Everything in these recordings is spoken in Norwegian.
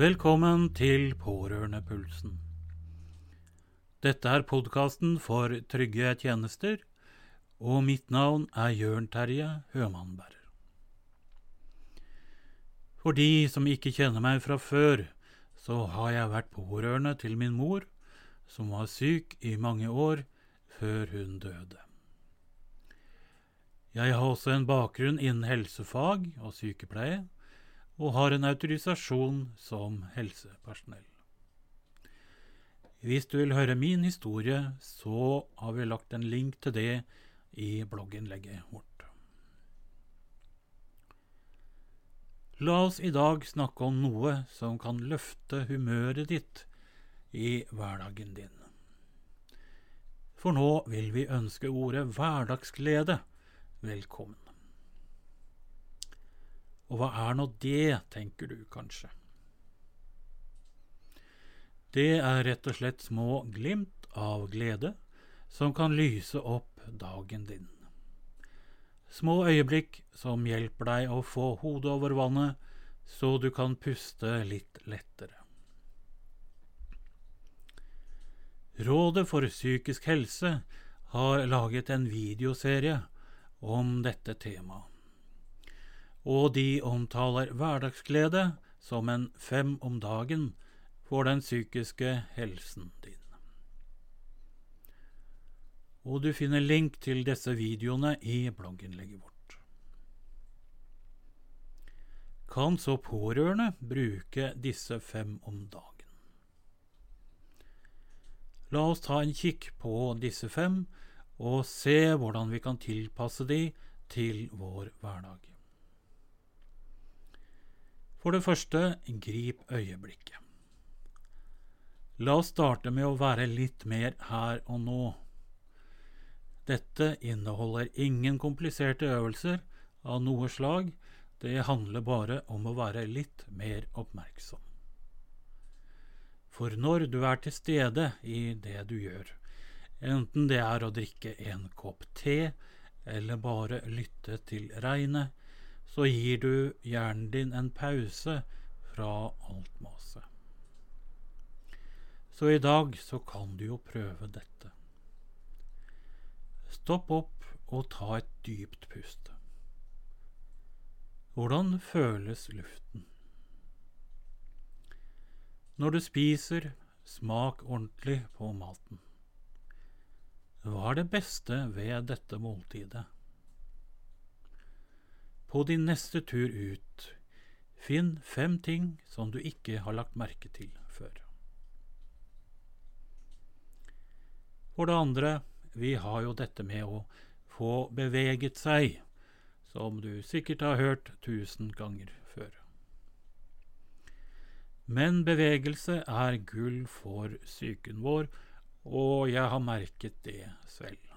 Velkommen til Pårørendepulsen. Dette er podkasten for trygge tjenester, og mitt navn er Jørn Terje Hømannberg. For de som ikke kjenner meg fra før, så har jeg vært pårørende til min mor, som var syk i mange år før hun døde. Jeg har også en bakgrunn innen helsefag og sykepleie, og har en autorisasjon som helsepersonell. Hvis du vil høre min historie, så har vi lagt en link til det i blogginnlegget vårt. La oss i dag snakke om noe som kan løfte humøret ditt i hverdagen din. For nå vil vi ønske ordet hverdagsglede velkommen. Og hva er nå det, tenker du kanskje? Det er rett og slett små glimt av glede som kan lyse opp dagen din. Små øyeblikk som hjelper deg å få hodet over vannet, så du kan puste litt lettere. Rådet for psykisk helse har laget en videoserie om dette temaet. Og de omtaler hverdagsglede som en fem om dagen for den psykiske helsen din. Og du finner link til disse videoene i blogginnlegget vårt. Kan så pårørende bruke disse fem om dagen? La oss ta en kikk på disse fem og se hvordan vi kan tilpasse de til vår hverdag. For det første, grip øyeblikket. La oss starte med å være litt mer her og nå. Dette inneholder ingen kompliserte øvelser av noe slag, det handler bare om å være litt mer oppmerksom. For når du er til stede i det du gjør, enten det er å drikke en kopp te eller bare lytte til regnet, så gir du hjernen din en pause fra alt maset. Så i dag så kan du jo prøve dette. Stopp opp og ta et dypt pust. Hvordan føles luften? Når du spiser, smak ordentlig på maten. Hva er det beste ved dette måltidet? På din neste tur ut, finn fem ting som du ikke har lagt merke til før. For det andre, vi har jo dette med å få beveget seg, som du sikkert har hørt tusen ganger før. Men bevegelse er gull for psyken vår, og jeg har merket det selv.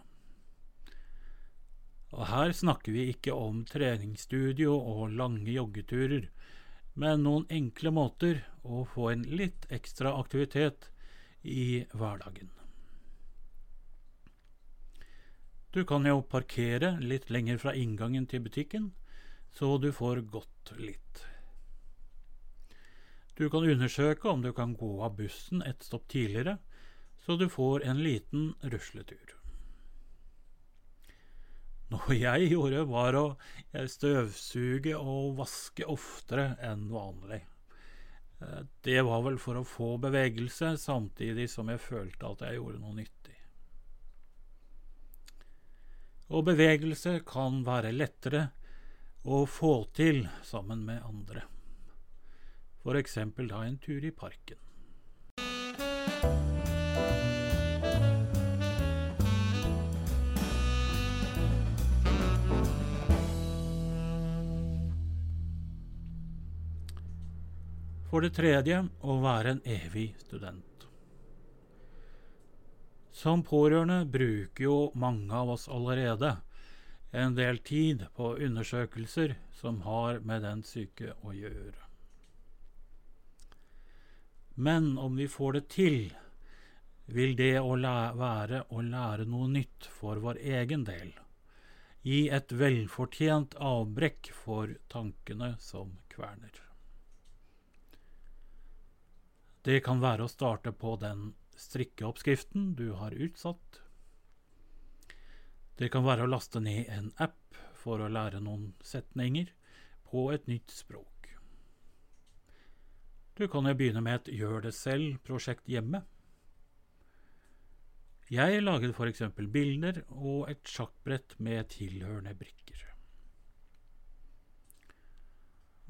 Og her snakker vi ikke om treningsstudio og lange joggeturer, men noen enkle måter å få en litt ekstra aktivitet i hverdagen. Du kan jo parkere litt lenger fra inngangen til butikken, så du får gått litt. Du kan undersøke om du kan gå av bussen et stopp tidligere, så du får en liten rusletur. Noe jeg gjorde, var å støvsuge og vaske oftere enn vanlig. Eh, det var vel for å få bevegelse, samtidig som jeg følte at jeg gjorde noe nyttig. Og bevegelse kan være lettere å få til sammen med andre. For eksempel da en tur i parken. For det tredje å være en evig student. Som pårørende bruker jo mange av oss allerede en del tid på undersøkelser som har med den syke å gjøre. Men om vi får det til, vil det å være å lære noe nytt for vår egen del gi et velfortjent avbrekk for tankene som kverner. Det kan være å starte på den strikkeoppskriften du har utsatt. Det kan være å laste ned en app for å lære noen setninger på et nytt språk. Du kan jo begynne med et gjør det selv-prosjekt hjemme. Jeg laget eksempel bilder og et sjakkbrett med tilhørende brikker.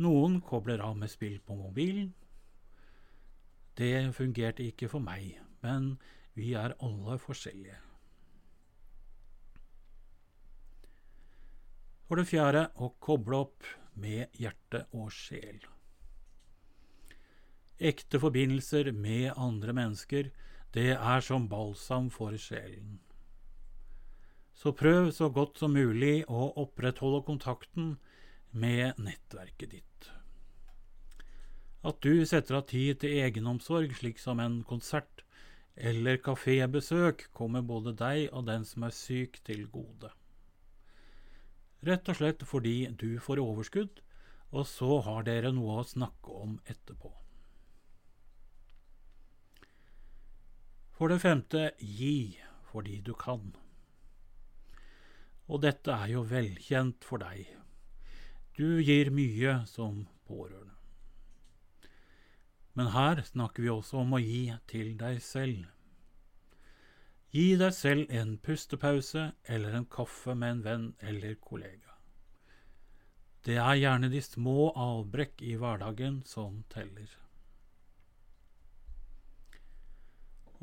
Noen kobler av med spill på mobilen. Det fungerte ikke for meg, men vi er alle forskjellige. For det fjerde å koble opp med hjerte og sjel. Ekte forbindelser med andre mennesker, det er som balsam for sjelen. Så prøv så godt som mulig å opprettholde kontakten med nettverket ditt. At du setter av tid til egenomsorg, slik som en konsert eller kafébesøk, kommer både deg og den som er syk, til gode. Rett og slett fordi du får overskudd, og så har dere noe å snakke om etterpå. For det femte, gi fordi du kan. Og dette er jo velkjent for deg. Du gir mye som pårørende. Men her snakker vi også om å gi til deg selv. Gi deg selv en pustepause eller en kaffe med en venn eller kollega. Det er gjerne de små avbrekk i hverdagen som teller.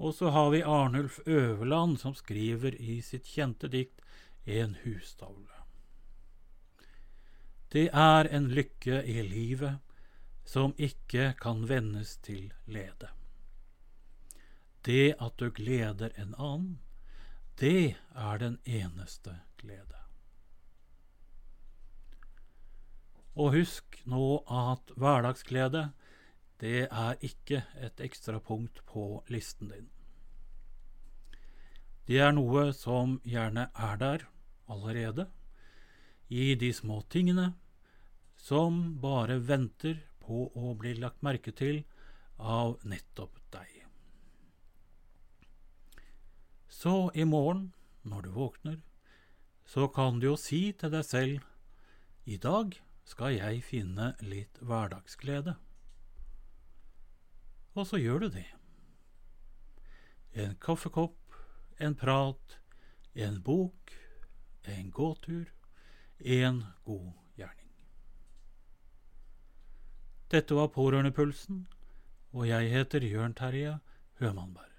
Og så har vi Arnulf Øverland som skriver i sitt kjente dikt En hustavle. Det er en lykke i livet som ikke kan vendes til lede. Det at du gleder en annen, det er den eneste glede. Og husk nå at hverdagsglede, det er ikke et ekstrapunkt på listen din. Det er noe som gjerne er der allerede, i de små tingene, som bare venter på å bli lagt merke til av nettopp deg. Så i morgen, når du våkner, så kan du jo si til deg selv i dag skal jeg finne litt hverdagsglede. Og så gjør du det. En kaffekopp, en prat, en bok, en gåtur, en god Dette var Pårørendepulsen, og jeg heter Jørn Terje Hømannberg.